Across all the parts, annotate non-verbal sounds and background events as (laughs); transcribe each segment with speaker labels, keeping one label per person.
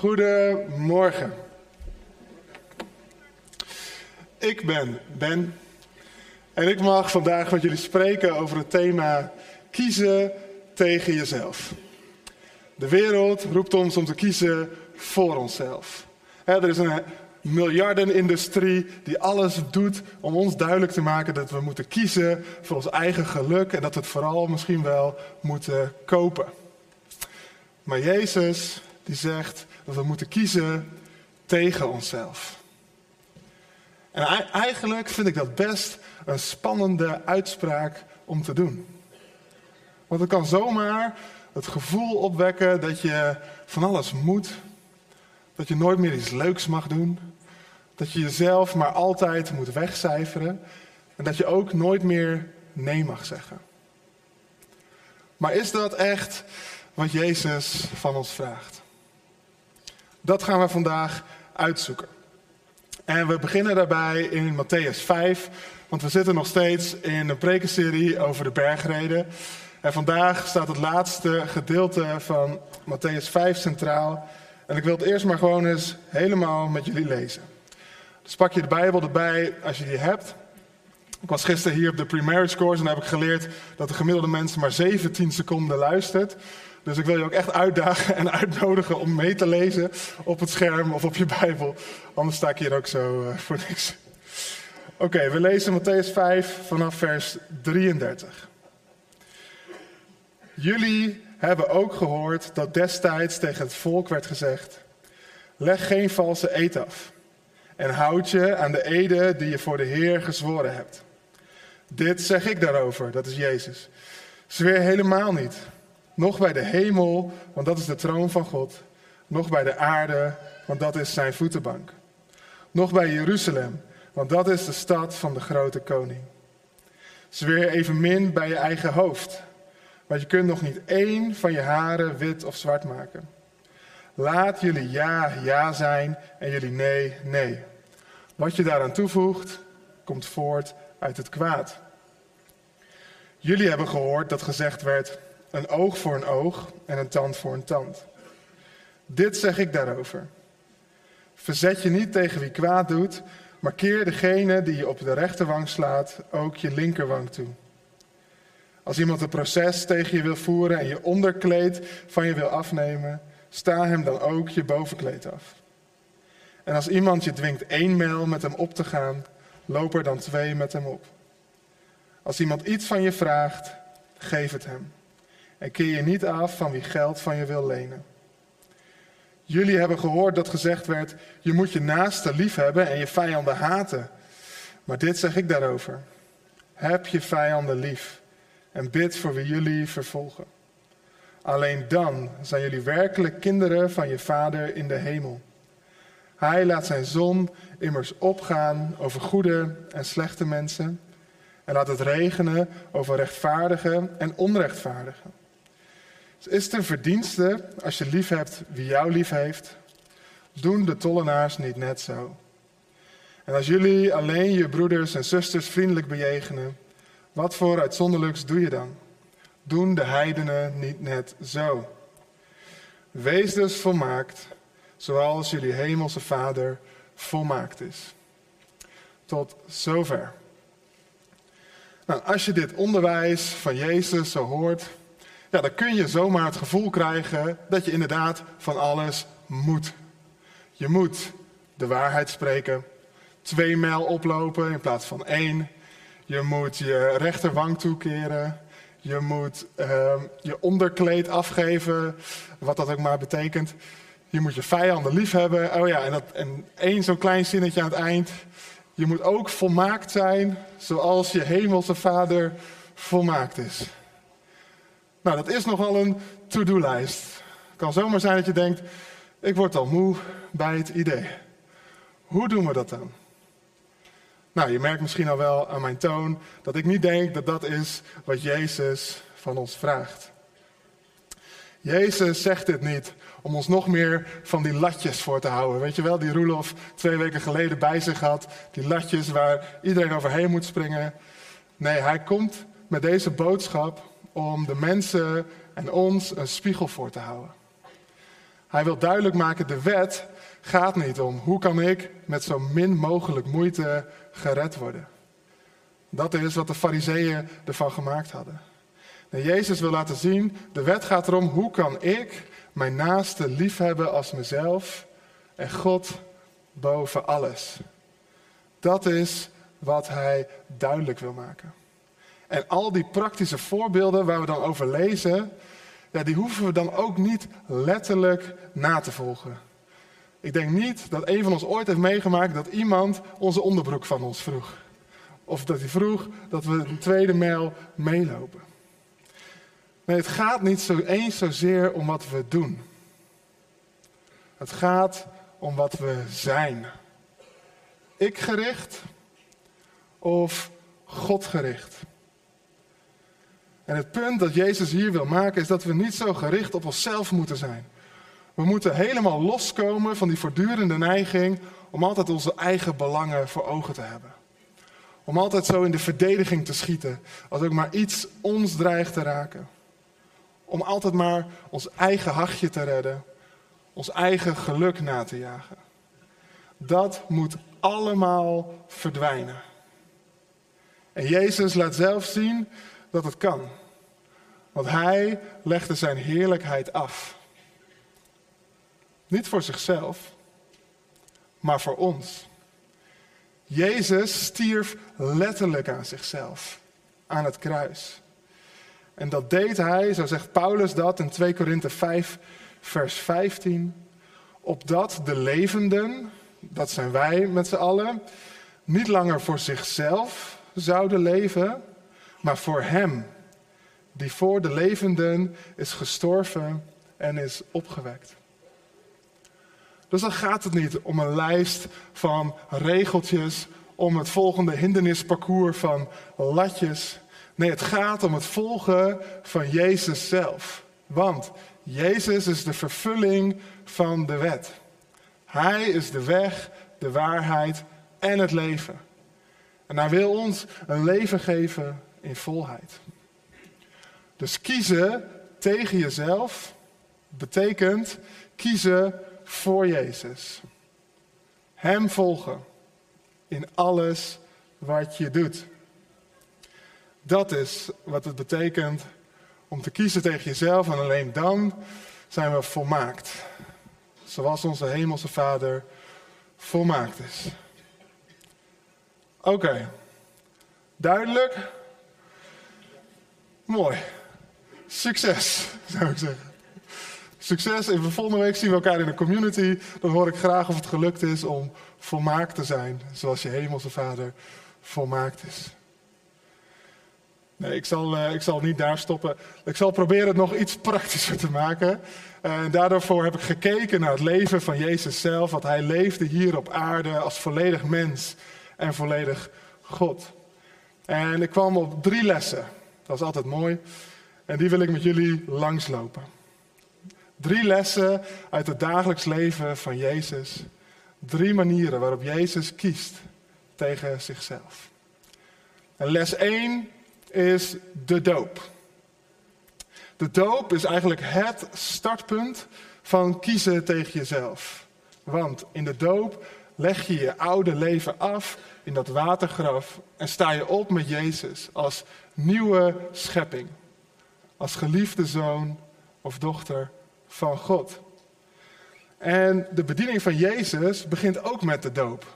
Speaker 1: Goedemorgen. Ik ben Ben en ik mag vandaag met jullie spreken over het thema kiezen tegen jezelf. De wereld roept ons om te kiezen voor onszelf. er is een miljardenindustrie die alles doet om ons duidelijk te maken dat we moeten kiezen voor ons eigen geluk en dat we het vooral misschien wel moeten kopen. Maar Jezus die zegt dat we moeten kiezen tegen onszelf. En eigenlijk vind ik dat best een spannende uitspraak om te doen. Want het kan zomaar het gevoel opwekken dat je van alles moet. Dat je nooit meer iets leuks mag doen. Dat je jezelf maar altijd moet wegcijferen. En dat je ook nooit meer nee mag zeggen. Maar is dat echt wat Jezus van ons vraagt? Dat gaan we vandaag uitzoeken. En we beginnen daarbij in Matthäus 5, want we zitten nog steeds in een prekenserie over de bergreden. En vandaag staat het laatste gedeelte van Matthäus 5 centraal. En ik wil het eerst maar gewoon eens helemaal met jullie lezen. Dus pak je de Bijbel erbij als je die hebt. Ik was gisteren hier op de pre-marriage course en daar heb ik geleerd dat de gemiddelde mens maar 17 seconden luistert. Dus ik wil je ook echt uitdagen en uitnodigen om mee te lezen op het scherm of op je Bijbel. Anders sta ik hier ook zo uh, voor niks. Oké, we lezen Matthäus 5 vanaf vers 33. Jullie hebben ook gehoord dat destijds tegen het volk werd gezegd: Leg geen valse eed af en houd je aan de ede die je voor de Heer gezworen hebt. Dit zeg ik daarover, dat is Jezus. Zweer helemaal niet nog bij de hemel, want dat is de troon van God. Nog bij de aarde, want dat is zijn voetenbank. Nog bij Jeruzalem, want dat is de stad van de grote koning. Zweer evenmin bij je eigen hoofd, want je kunt nog niet één van je haren wit of zwart maken. Laat jullie ja ja zijn en jullie nee nee. Wat je daaraan toevoegt, komt voort uit het kwaad. Jullie hebben gehoord dat gezegd werd: een oog voor een oog en een tand voor een tand. Dit zeg ik daarover. Verzet je niet tegen wie kwaad doet, maar keer degene die je op de rechterwang slaat ook je linkerwang toe. Als iemand een proces tegen je wil voeren en je onderkleed van je wil afnemen, sta hem dan ook je bovenkleed af. En als iemand je dwingt één mijl met hem op te gaan, loop er dan twee met hem op. Als iemand iets van je vraagt, geef het hem. En keer je niet af van wie geld van je wil lenen. Jullie hebben gehoord dat gezegd werd: je moet je naaste lief hebben en je vijanden haten. Maar dit zeg ik daarover: heb je vijanden lief en bid voor wie jullie vervolgen. Alleen dan zijn jullie werkelijk kinderen van je Vader in de hemel. Hij laat zijn zon immers opgaan over goede en slechte mensen en laat het regenen over rechtvaardigen en onrechtvaardigen. Is het verdienste als je lief hebt wie jou lief heeft? Doen de tollenaars niet net zo? En als jullie alleen je broeders en zusters vriendelijk bejegenen, wat voor uitzonderlijks doe je dan? Doen de heidenen niet net zo? Wees dus volmaakt, zoals jullie hemelse Vader volmaakt is. Tot zover. Nou, als je dit onderwijs van Jezus zo hoort, ja, dan kun je zomaar het gevoel krijgen dat je inderdaad van alles moet. Je moet de waarheid spreken, twee mijl oplopen in plaats van één. Je moet je rechterwang toekeren. Je moet uh, je onderkleed afgeven, wat dat ook maar betekent. Je moet je vijanden lief hebben. Oh ja, en, dat, en één zo'n klein zinnetje aan het eind. Je moet ook volmaakt zijn, zoals je hemelse vader volmaakt is. Nou, dat is nogal een to-do-lijst. Het kan zomaar zijn dat je denkt, ik word al moe bij het idee. Hoe doen we dat dan? Nou, je merkt misschien al wel aan mijn toon dat ik niet denk dat dat is wat Jezus van ons vraagt. Jezus zegt dit niet om ons nog meer van die latjes voor te houden. Weet je wel, die Roelof twee weken geleden bij zich had. Die latjes waar iedereen overheen moet springen. Nee, hij komt met deze boodschap om de mensen en ons een spiegel voor te houden. Hij wil duidelijk maken, de wet gaat niet om hoe kan ik met zo min mogelijk moeite gered worden. Dat is wat de fariseeën ervan gemaakt hadden. En Jezus wil laten zien, de wet gaat erom hoe kan ik mijn naaste liefhebben als mezelf en God boven alles. Dat is wat hij duidelijk wil maken. En al die praktische voorbeelden waar we dan over lezen, ja, die hoeven we dan ook niet letterlijk na te volgen. Ik denk niet dat een van ons ooit heeft meegemaakt dat iemand onze onderbroek van ons vroeg. Of dat hij vroeg dat we een tweede mijl meelopen. Nee, het gaat niet zo eens zozeer om wat we doen. Het gaat om wat we zijn. Ik gericht of God gericht. En het punt dat Jezus hier wil maken is dat we niet zo gericht op onszelf moeten zijn. We moeten helemaal loskomen van die voortdurende neiging om altijd onze eigen belangen voor ogen te hebben. Om altijd zo in de verdediging te schieten als ook maar iets ons dreigt te raken. Om altijd maar ons eigen hachje te redden, ons eigen geluk na te jagen. Dat moet allemaal verdwijnen. En Jezus laat zelf zien dat het kan. Want hij legde zijn heerlijkheid af. Niet voor zichzelf, maar voor ons. Jezus stierf letterlijk aan zichzelf, aan het kruis. En dat deed hij, zo zegt Paulus dat in 2 Korinthe 5, vers 15, opdat de levenden, dat zijn wij met z'n allen, niet langer voor zichzelf zouden leven, maar voor Hem, die voor de levenden is gestorven en is opgewekt. Dus dan gaat het niet om een lijst van regeltjes, om het volgende hindernisparcours van latjes. Nee, het gaat om het volgen van Jezus zelf. Want Jezus is de vervulling van de wet. Hij is de weg, de waarheid en het leven. En hij wil ons een leven geven in volheid. Dus kiezen tegen jezelf betekent kiezen voor Jezus. Hem volgen in alles wat je doet. Dat is wat het betekent om te kiezen tegen jezelf en alleen dan zijn we volmaakt. Zoals onze hemelse Vader volmaakt is. Oké, duidelijk? Mooi. Succes, zou ik zeggen. Succes en volgende week zien we elkaar in de community. Dan hoor ik graag of het gelukt is om volmaakt te zijn, zoals je hemelse Vader volmaakt is. Nee, ik zal, uh, ik zal niet daar stoppen. Ik zal proberen het nog iets praktischer te maken. En uh, daardoor heb ik gekeken naar het leven van Jezus zelf. Want hij leefde hier op aarde als volledig mens en volledig God. En ik kwam op drie lessen. Dat is altijd mooi. En die wil ik met jullie langslopen. Drie lessen uit het dagelijks leven van Jezus. Drie manieren waarop Jezus kiest tegen zichzelf. En les 1 is de doop. De doop is eigenlijk het startpunt van kiezen tegen jezelf. Want in de doop leg je je oude leven af in dat watergraf en sta je op met Jezus als nieuwe schepping. Als geliefde zoon of dochter van God. En de bediening van Jezus begint ook met de doop.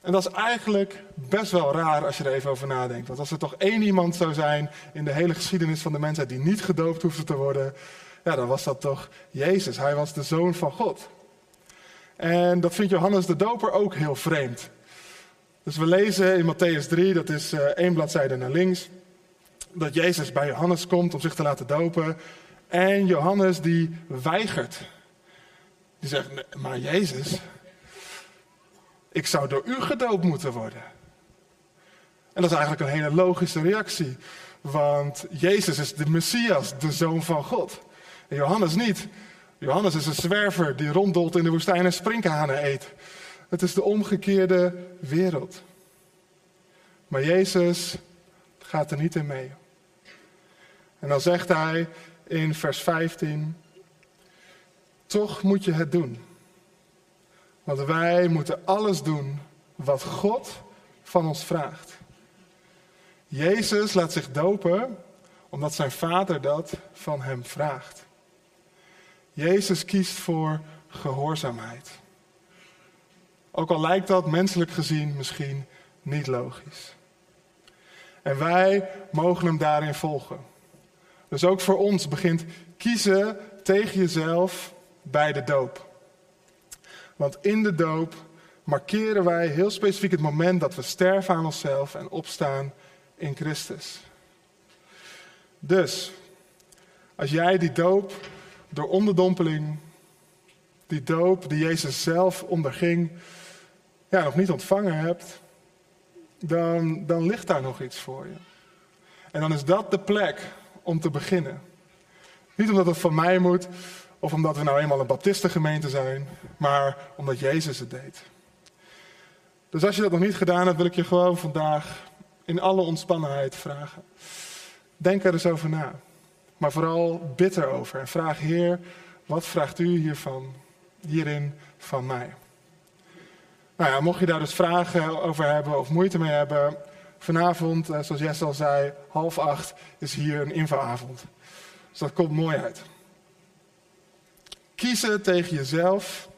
Speaker 1: En dat is eigenlijk best wel raar als je er even over nadenkt. Want als er toch één iemand zou zijn in de hele geschiedenis van de mensheid die niet gedoopt hoefde te worden, ja, dan was dat toch Jezus. Hij was de zoon van God. En dat vindt Johannes de Doper ook heel vreemd. Dus we lezen in Matthäus 3, dat is uh, één bladzijde naar links, dat Jezus bij Johannes komt om zich te laten dopen. En Johannes die weigert. Die zegt, maar Jezus, ik zou door u gedoopt moeten worden. En dat is eigenlijk een hele logische reactie. Want Jezus is de Messias, de Zoon van God. En Johannes niet. Johannes is een zwerver die ronddolt in de woestijn en sprinkhanen eet. Het is de omgekeerde wereld. Maar Jezus gaat er niet in mee. En dan zegt hij in vers 15: Toch moet je het doen. Want wij moeten alles doen wat God van ons vraagt. Jezus laat zich dopen omdat zijn vader dat van hem vraagt. Jezus kiest voor gehoorzaamheid. Ook al lijkt dat menselijk gezien misschien niet logisch. En wij mogen hem daarin volgen. Dus ook voor ons begint kiezen tegen jezelf bij de doop. Want in de doop markeren wij heel specifiek het moment dat we sterven aan onszelf en opstaan in Christus. Dus, als jij die doop door onderdompeling, die doop die Jezus zelf onderging, ja, nog niet ontvangen hebt, dan, dan ligt daar nog iets voor je. En dan is dat de plek om te beginnen. Niet omdat het van mij moet, of omdat we nou eenmaal een baptistengemeente zijn, maar omdat Jezus het deed. Dus als je dat nog niet gedaan hebt, wil ik je gewoon vandaag in alle ontspannenheid vragen. Denk er eens over na. Maar vooral bid erover en vraag Heer, wat vraagt u hiervan, hierin van mij? Nou ja, mocht je daar dus vragen over hebben of moeite mee hebben, vanavond, eh, zoals Jess al zei, half acht is hier een infoavond. Dus dat komt mooi uit. Kiezen tegen jezelf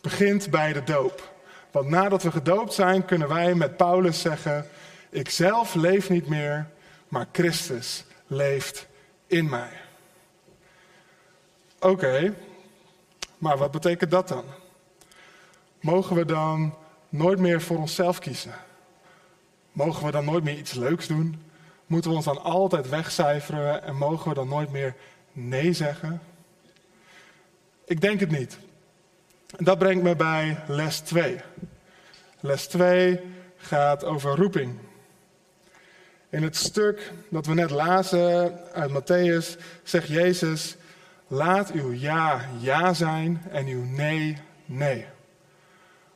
Speaker 1: begint bij de doop. Want nadat we gedoopt zijn, kunnen wij met Paulus zeggen: Ik zelf leef niet meer, maar Christus leeft in mij. Oké, maar wat betekent dat dan? Mogen we dan nooit meer voor onszelf kiezen? Mogen we dan nooit meer iets leuks doen? Moeten we ons dan altijd wegcijferen en mogen we dan nooit meer nee zeggen? Ik denk het niet. Dat brengt me bij les 2. Les 2 gaat over roeping. In het stuk dat we net lazen uit Matthäus zegt Jezus: Laat uw ja ja zijn en uw nee nee.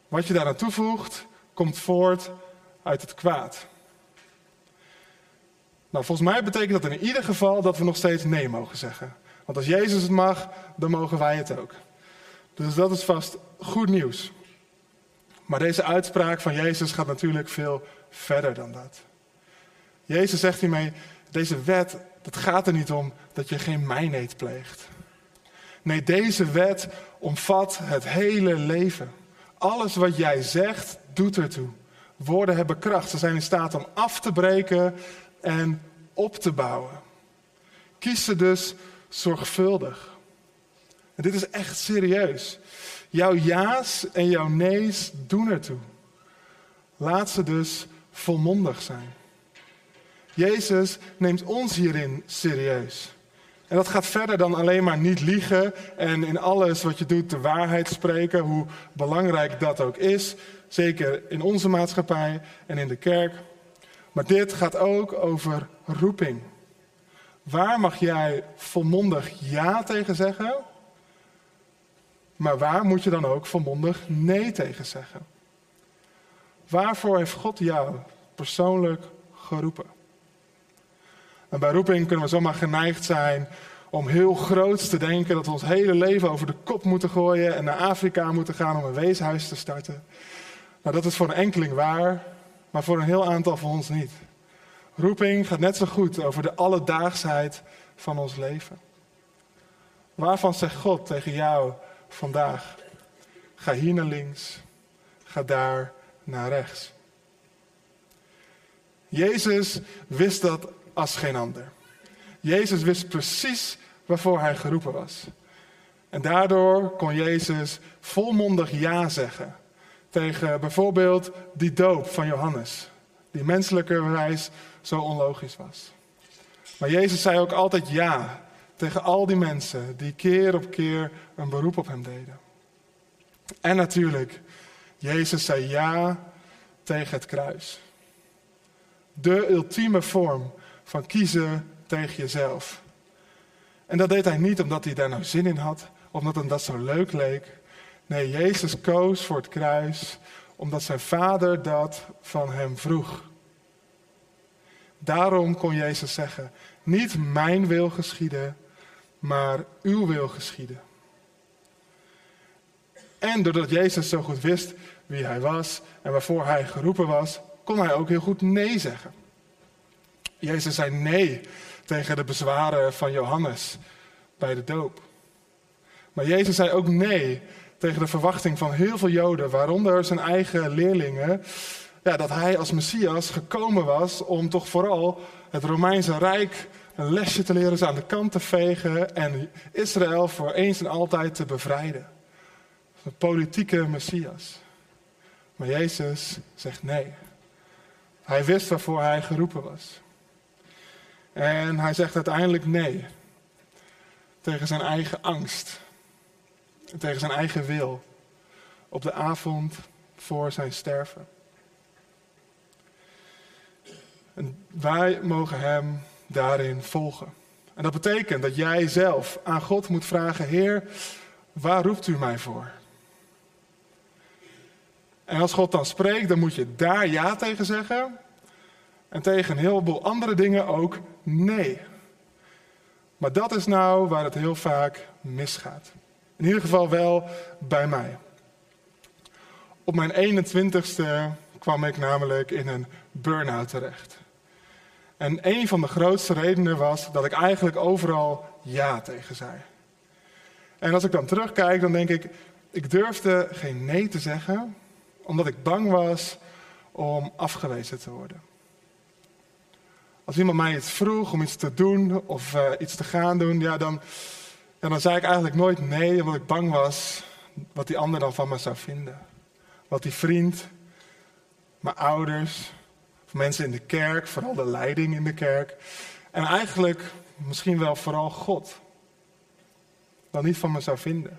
Speaker 1: Wat je daar aan toevoegt, komt voort uit het kwaad. Nou, volgens mij betekent dat in ieder geval dat we nog steeds nee mogen zeggen. Want als Jezus het mag, dan mogen wij het ook. Dus dat is vast goed nieuws. Maar deze uitspraak van Jezus gaat natuurlijk veel verder dan dat. Jezus zegt hiermee, deze wet, het gaat er niet om dat je geen mijneet pleegt. Nee, deze wet omvat het hele leven. Alles wat jij zegt, doet ertoe. Woorden hebben kracht. Ze zijn in staat om af te breken en op te bouwen. Kies ze dus zorgvuldig. En dit is echt serieus. Jouw ja's en jouw nee's doen ertoe. Laat ze dus volmondig zijn. Jezus neemt ons hierin serieus. En dat gaat verder dan alleen maar niet liegen en in alles wat je doet de waarheid spreken, hoe belangrijk dat ook is. Zeker in onze maatschappij en in de kerk. Maar dit gaat ook over roeping. Waar mag jij volmondig ja tegen zeggen? Maar waar moet je dan ook volmondig nee tegen zeggen? Waarvoor heeft God jou persoonlijk geroepen? En bij roeping kunnen we zomaar geneigd zijn om heel groot te denken dat we ons hele leven over de kop moeten gooien en naar Afrika moeten gaan om een weeshuis te starten. Nou, dat is voor een enkeling waar, maar voor een heel aantal van ons niet. Roeping gaat net zo goed over de alledaagsheid van ons leven. Waarvan zegt God tegen jou vandaag? Ga hier naar links, ga daar naar rechts. Jezus wist dat als geen ander. Jezus wist precies waarvoor hij geroepen was. En daardoor kon Jezus volmondig ja zeggen tegen bijvoorbeeld die doop van Johannes, die menselijkerwijs zo onlogisch was. Maar Jezus zei ook altijd ja tegen al die mensen die keer op keer een beroep op hem deden. En natuurlijk, Jezus zei ja tegen het kruis. De ultieme vorm van kiezen tegen jezelf. En dat deed hij niet omdat hij daar nou zin in had, omdat hem dat zo leuk leek. Nee, Jezus koos voor het kruis omdat zijn vader dat van hem vroeg. Daarom kon Jezus zeggen: Niet mijn wil geschieden, maar uw wil geschieden. En doordat Jezus zo goed wist wie hij was en waarvoor hij geroepen was, kon hij ook heel goed nee zeggen. Jezus zei nee tegen de bezwaren van Johannes bij de doop. Maar Jezus zei ook nee tegen de verwachting van heel veel Joden, waaronder zijn eigen leerlingen, ja, dat hij als Messias gekomen was om toch vooral het Romeinse Rijk een lesje te leren, ze aan de kant te vegen en Israël voor eens en altijd te bevrijden. Een politieke Messias. Maar Jezus zegt nee. Hij wist waarvoor hij geroepen was. En hij zegt uiteindelijk nee. Tegen zijn eigen angst. Tegen zijn eigen wil. Op de avond voor zijn sterven. En wij mogen hem daarin volgen. En dat betekent dat jij zelf aan God moet vragen: Heer, waar roept u mij voor? En als God dan spreekt, dan moet je daar ja tegen zeggen. En tegen een heleboel andere dingen ook nee. Maar dat is nou waar het heel vaak misgaat. In ieder geval wel bij mij. Op mijn 21ste kwam ik namelijk in een burn-out terecht. En een van de grootste redenen was dat ik eigenlijk overal ja tegen zei. En als ik dan terugkijk, dan denk ik, ik durfde geen nee te zeggen, omdat ik bang was om afgewezen te worden. Als iemand mij iets vroeg om iets te doen of uh, iets te gaan doen, ja, dan, ja, dan zei ik eigenlijk nooit nee, omdat ik bang was wat die ander dan van me zou vinden. Wat die vriend, mijn ouders, of mensen in de kerk, vooral de leiding in de kerk. En eigenlijk misschien wel vooral God. Dan niet van me zou vinden.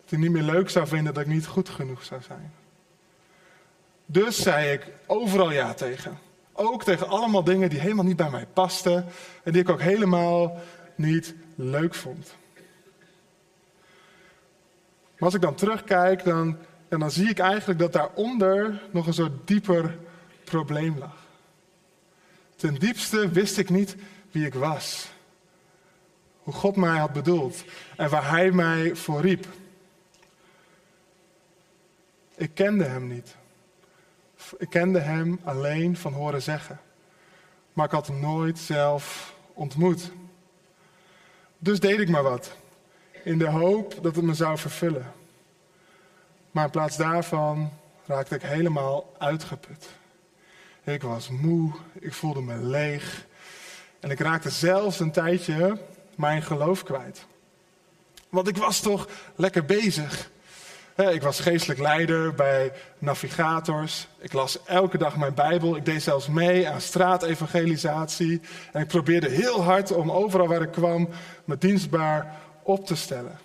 Speaker 1: Dat hij niet meer leuk zou vinden dat ik niet goed genoeg zou zijn. Dus zei ik overal ja tegen. Ook tegen allemaal dingen die helemaal niet bij mij pasten en die ik ook helemaal niet leuk vond. Maar als ik dan terugkijk, dan, dan zie ik eigenlijk dat daaronder nog een soort dieper probleem lag. Ten diepste wist ik niet wie ik was. Hoe God mij had bedoeld en waar Hij mij voor riep. Ik kende Hem niet. Ik kende hem alleen van horen zeggen. Maar ik had hem nooit zelf ontmoet. Dus deed ik maar wat. In de hoop dat het me zou vervullen. Maar in plaats daarvan raakte ik helemaal uitgeput. Ik was moe, ik voelde me leeg. En ik raakte zelfs een tijdje mijn geloof kwijt. Want ik was toch lekker bezig. Ik was geestelijk leider bij navigators. Ik las elke dag mijn Bijbel. Ik deed zelfs mee aan straatevangelisatie. En ik probeerde heel hard om overal waar ik kwam me dienstbaar op te stellen.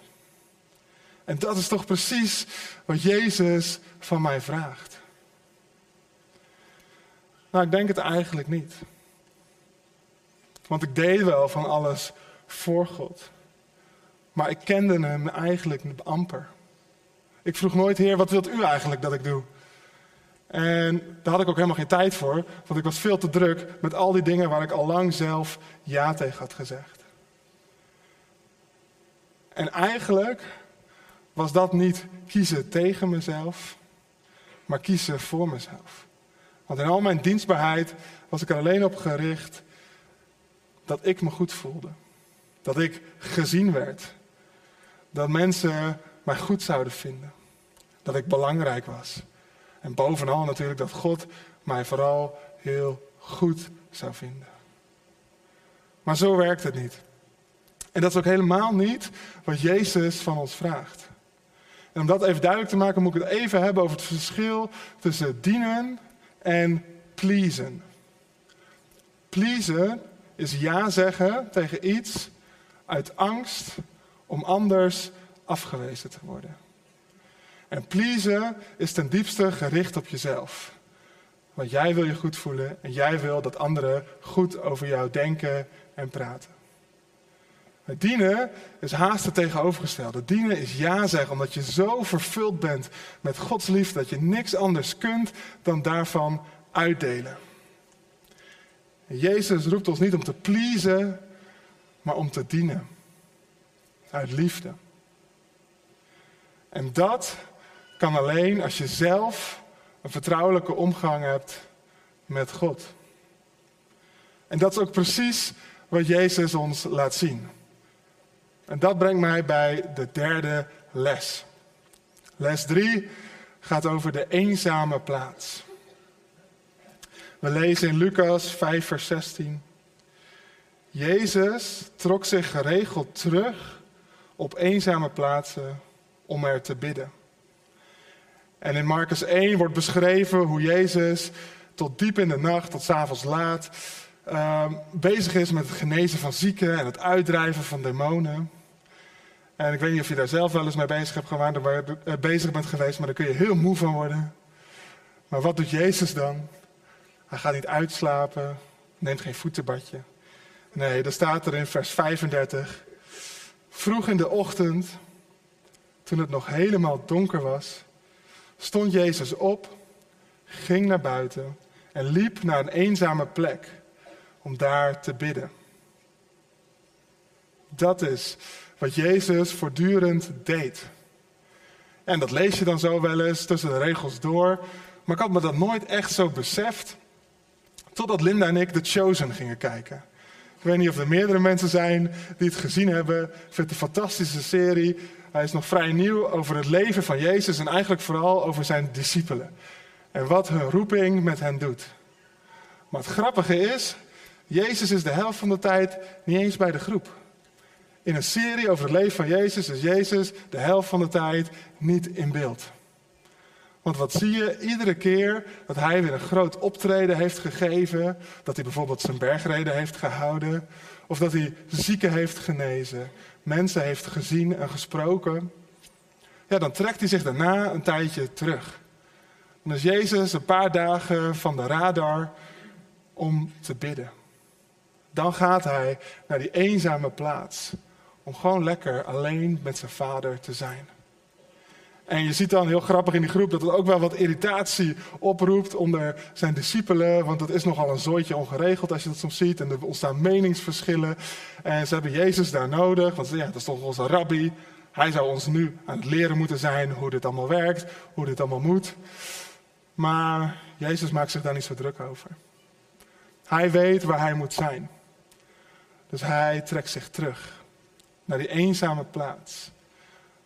Speaker 1: En dat is toch precies wat Jezus van mij vraagt. Nou, ik denk het eigenlijk niet. Want ik deed wel van alles voor God. Maar ik kende hem eigenlijk amper. Ik vroeg nooit, Heer, wat wilt u eigenlijk dat ik doe? En daar had ik ook helemaal geen tijd voor, want ik was veel te druk met al die dingen waar ik al lang zelf ja tegen had gezegd. En eigenlijk was dat niet kiezen tegen mezelf, maar kiezen voor mezelf. Want in al mijn dienstbaarheid was ik er alleen op gericht dat ik me goed voelde. Dat ik gezien werd. Dat mensen mij goed zouden vinden. Dat ik belangrijk was. En bovenal natuurlijk dat God mij vooral heel goed zou vinden. Maar zo werkt het niet. En dat is ook helemaal niet wat Jezus van ons vraagt. En om dat even duidelijk te maken, moet ik het even hebben over het verschil tussen dienen en pleasen. Pleasen is ja zeggen tegen iets uit angst om anders afgewezen te worden. En pleasen is ten diepste gericht op jezelf. Want jij wil je goed voelen en jij wil dat anderen goed over jou denken en praten. Het dienen is haast het tegenovergestelde. Dienen is ja zeggen omdat je zo vervuld bent met Gods liefde dat je niks anders kunt dan daarvan uitdelen. En Jezus roept ons niet om te pleasen, maar om te dienen. Uit liefde. En dat kan alleen als je zelf een vertrouwelijke omgang hebt met God. En dat is ook precies wat Jezus ons laat zien. En dat brengt mij bij de derde les. Les 3 gaat over de eenzame plaats. We lezen in Lucas 5, vers 16. Jezus trok zich geregeld terug op eenzame plaatsen om er te bidden. En in Marcus 1 wordt beschreven hoe Jezus tot diep in de nacht, tot s'avonds laat, uh, bezig is met het genezen van zieken en het uitdrijven van demonen. En ik weet niet of je daar zelf wel eens mee bezig, hebt maar, uh, bezig bent geweest, maar daar kun je heel moe van worden. Maar wat doet Jezus dan? Hij gaat niet uitslapen, neemt geen voetenbadje. Nee, dan staat er in vers 35. Vroeg in de ochtend, toen het nog helemaal donker was, stond Jezus op, ging naar buiten en liep naar een eenzame plek om daar te bidden. Dat is wat Jezus voortdurend deed. En dat lees je dan zo wel eens tussen de regels door. Maar ik had me dat nooit echt zo beseft. Totdat Linda en ik The Chosen gingen kijken. Ik weet niet of er meerdere mensen zijn die het gezien hebben. Ik vind het een fantastische serie. Hij is nog vrij nieuw over het leven van Jezus en eigenlijk vooral over zijn discipelen. En wat hun roeping met hen doet. Maar het grappige is, Jezus is de helft van de tijd niet eens bij de groep. In een serie over het leven van Jezus is Jezus de helft van de tijd niet in beeld. Want wat zie je iedere keer dat hij weer een groot optreden heeft gegeven, dat hij bijvoorbeeld zijn bergreden heeft gehouden, of dat hij zieken heeft genezen, mensen heeft gezien en gesproken, ja, dan trekt hij zich daarna een tijdje terug. Dan is Jezus een paar dagen van de radar om te bidden. Dan gaat hij naar die eenzame plaats om gewoon lekker alleen met zijn vader te zijn. En je ziet dan heel grappig in die groep dat het ook wel wat irritatie oproept onder zijn discipelen. Want dat is nogal een zooitje ongeregeld als je dat soms ziet. En er ontstaan meningsverschillen. En ze hebben Jezus daar nodig. Want ja, dat is toch onze rabbi. Hij zou ons nu aan het leren moeten zijn hoe dit allemaal werkt. Hoe dit allemaal moet. Maar Jezus maakt zich daar niet zo druk over. Hij weet waar hij moet zijn. Dus hij trekt zich terug naar die eenzame plaats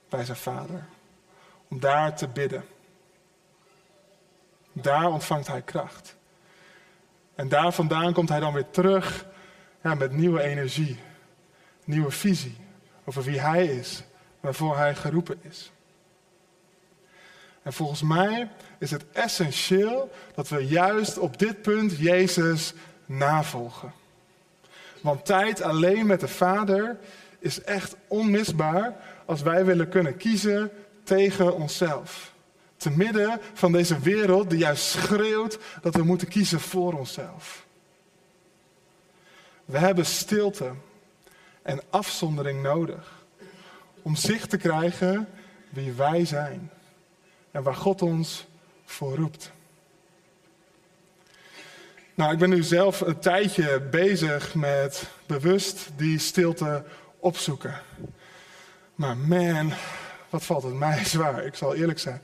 Speaker 1: bij zijn vader. Om daar te bidden. Daar ontvangt hij kracht. En daar vandaan komt hij dan weer terug ja, met nieuwe energie, nieuwe visie over wie hij is, waarvoor hij geroepen is. En volgens mij is het essentieel dat we juist op dit punt Jezus navolgen. Want tijd alleen met de Vader is echt onmisbaar als wij willen kunnen kiezen tegen onszelf. Te midden van deze wereld die juist schreeuwt dat we moeten kiezen voor onszelf. We hebben stilte en afzondering nodig om zicht te krijgen wie wij zijn en waar God ons voor roept. Nou, ik ben nu zelf een tijdje bezig met bewust die stilte opzoeken. Maar man, wat valt het mij (laughs) zwaar, ik zal eerlijk zijn.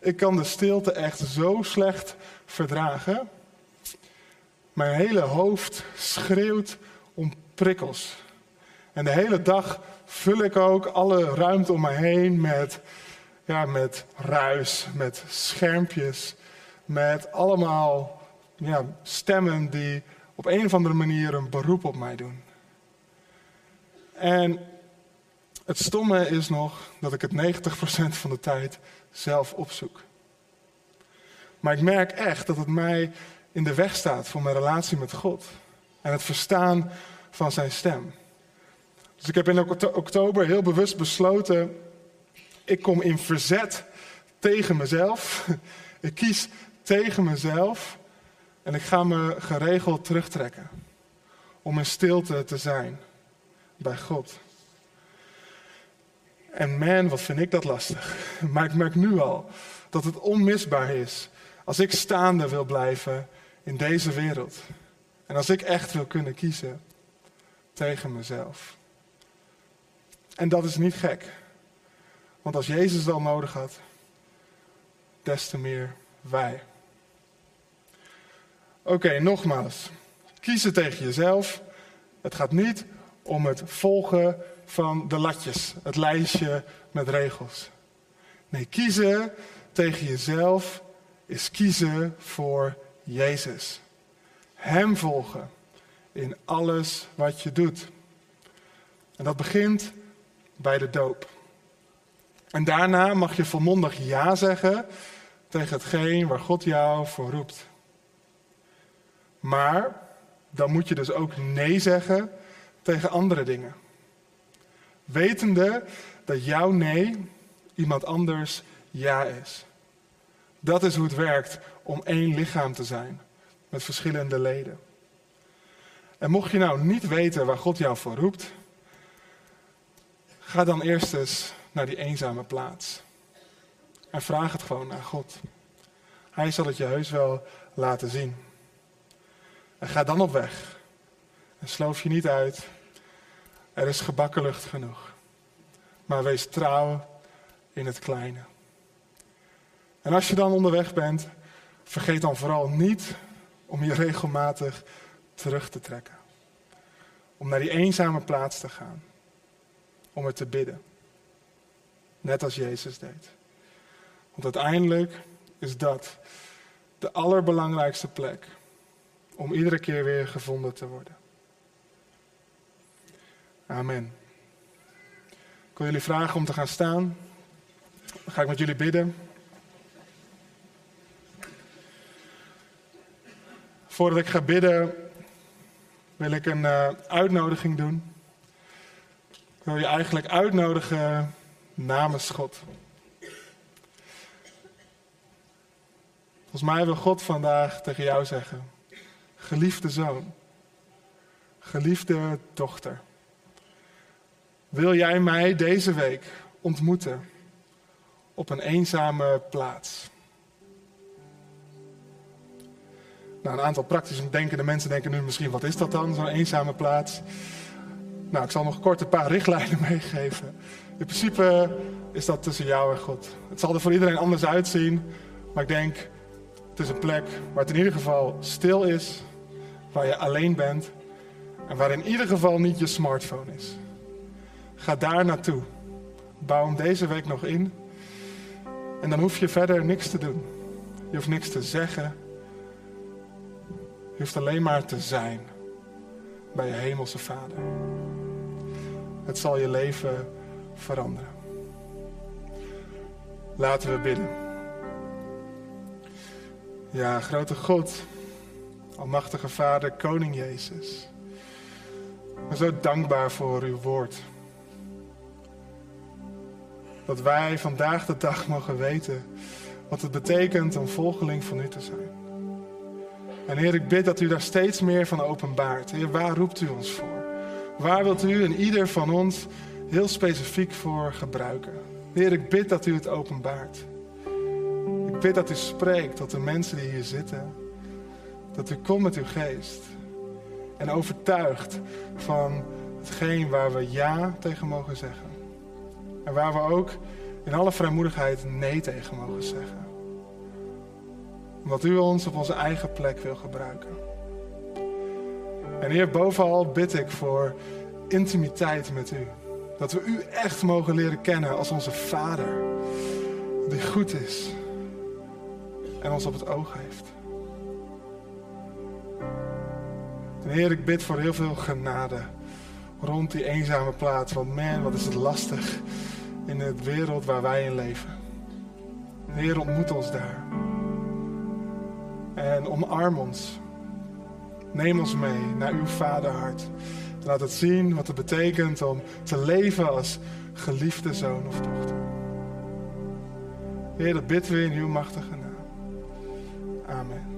Speaker 1: Ik kan de stilte echt zo slecht verdragen. Mijn hele hoofd schreeuwt om prikkels. En de hele dag vul ik ook alle ruimte om me heen met, ja, met ruis, met schermpjes, met allemaal ja, stemmen die op een of andere manier een beroep op mij doen. En het stomme is nog dat ik het 90% van de tijd zelf opzoek. Maar ik merk echt dat het mij in de weg staat voor mijn relatie met God. En het verstaan van zijn stem. Dus ik heb in oktober heel bewust besloten, ik kom in verzet tegen mezelf. (laughs) Ik kies tegen mezelf en ik ga me geregeld terugtrekken om in stilte te zijn bij God. En man, wat vind ik dat lastig. Maar ik merk nu al dat het onmisbaar is als ik staande wil blijven in deze wereld. En als ik echt wil kunnen kiezen tegen mezelf. En dat is niet gek. Want als Jezus het al nodig had, des te meer wij. Oké, nogmaals. Kiezen tegen jezelf. Het gaat niet om het volgen van de latjes, het lijstje met regels. Nee, kiezen tegen jezelf is kiezen voor Jezus. Hem volgen in alles wat je doet. En dat begint bij de doop. En daarna mag je volmondig ja zeggen tegen hetgeen waar God jou voor roept. Maar dan moet je dus ook nee zeggen tegen andere dingen. Wetende dat jouw nee iemand anders ja is. Dat is hoe het werkt om één lichaam te zijn met verschillende leden. En mocht je nou niet weten waar God jou voor roept, ga dan eerst eens naar die eenzame plaats. En vraag het gewoon naar God. Hij zal het je heus wel laten zien. En ga dan op weg. En sloof je niet uit. Er is gebakken lucht genoeg. Maar wees trouw in het kleine. En als je dan onderweg bent, vergeet dan vooral niet om je regelmatig terug te trekken. Om naar die eenzame plaats te gaan. Om er te bidden. Net als Jezus deed. Want uiteindelijk is dat de allerbelangrijkste plek om iedere keer weer gevonden te worden. Amen. Ik wil jullie vragen om te gaan staan. Dan ga ik met jullie bidden. Voordat ik ga bidden, wil ik een uh, uitnodiging doen. Ik wil je eigenlijk uitnodigen namens God. Volgens mij wil God vandaag tegen jou zeggen: Geliefde zoon, geliefde dochter, wil jij mij deze week ontmoeten op een eenzame plaats? Nou, een aantal praktisch denkende mensen denken nu misschien, wat is dat dan, zo'n eenzame plaats? Nou, ik zal nog kort een paar richtlijnen (laughs) meegeven. In principe is dat tussen jou en God. Het zal er voor iedereen anders uitzien, maar ik denk, het is een plek waar het in ieder geval stil is, waar je alleen bent en waar in ieder geval niet je smartphone is. Ga daar naartoe. Bouw hem deze week nog in. En dan hoef je verder niks te doen. Je hoeft niks te zeggen. Je hoeft alleen maar te zijn bij je hemelse Vader. Het zal je leven veranderen. Laten we bidden. Ja, grote God, Almachtige Vader, Koning Jezus. Ik ben zo dankbaar voor uw woord. Dat wij vandaag de dag mogen weten wat het betekent om volgeling van u te zijn. En Heer, ik bid dat u daar steeds meer van openbaart. Heer, waar roept u ons voor? Waar wilt u en ieder van ons heel specifiek voor gebruiken? Heer, ik bid dat u het openbaart. Ik bid dat u spreekt tot de mensen die hier zitten. Dat u komt met uw geest. En overtuigt van hetgeen waar we ja tegen mogen zeggen. En waar we ook in alle vrijmoedigheid nee tegen mogen zeggen. Omdat u ons op onze eigen plek wil gebruiken. En Heer, bovenal bid ik voor intimiteit met u. Dat we u echt mogen leren kennen als onze Vader. Die goed is. En ons op het oog heeft. En Heer, ik bid voor heel veel genade rond die eenzame plaats. Want man, wat is het lastig in de wereld waar wij in leven. Heer, ontmoet ons daar. En omarm ons. Neem ons mee naar uw vaderhart. Laat het zien wat het betekent om te leven als geliefde zoon of dochter. Heer, dat bidden we in uw machtige naam. Amen.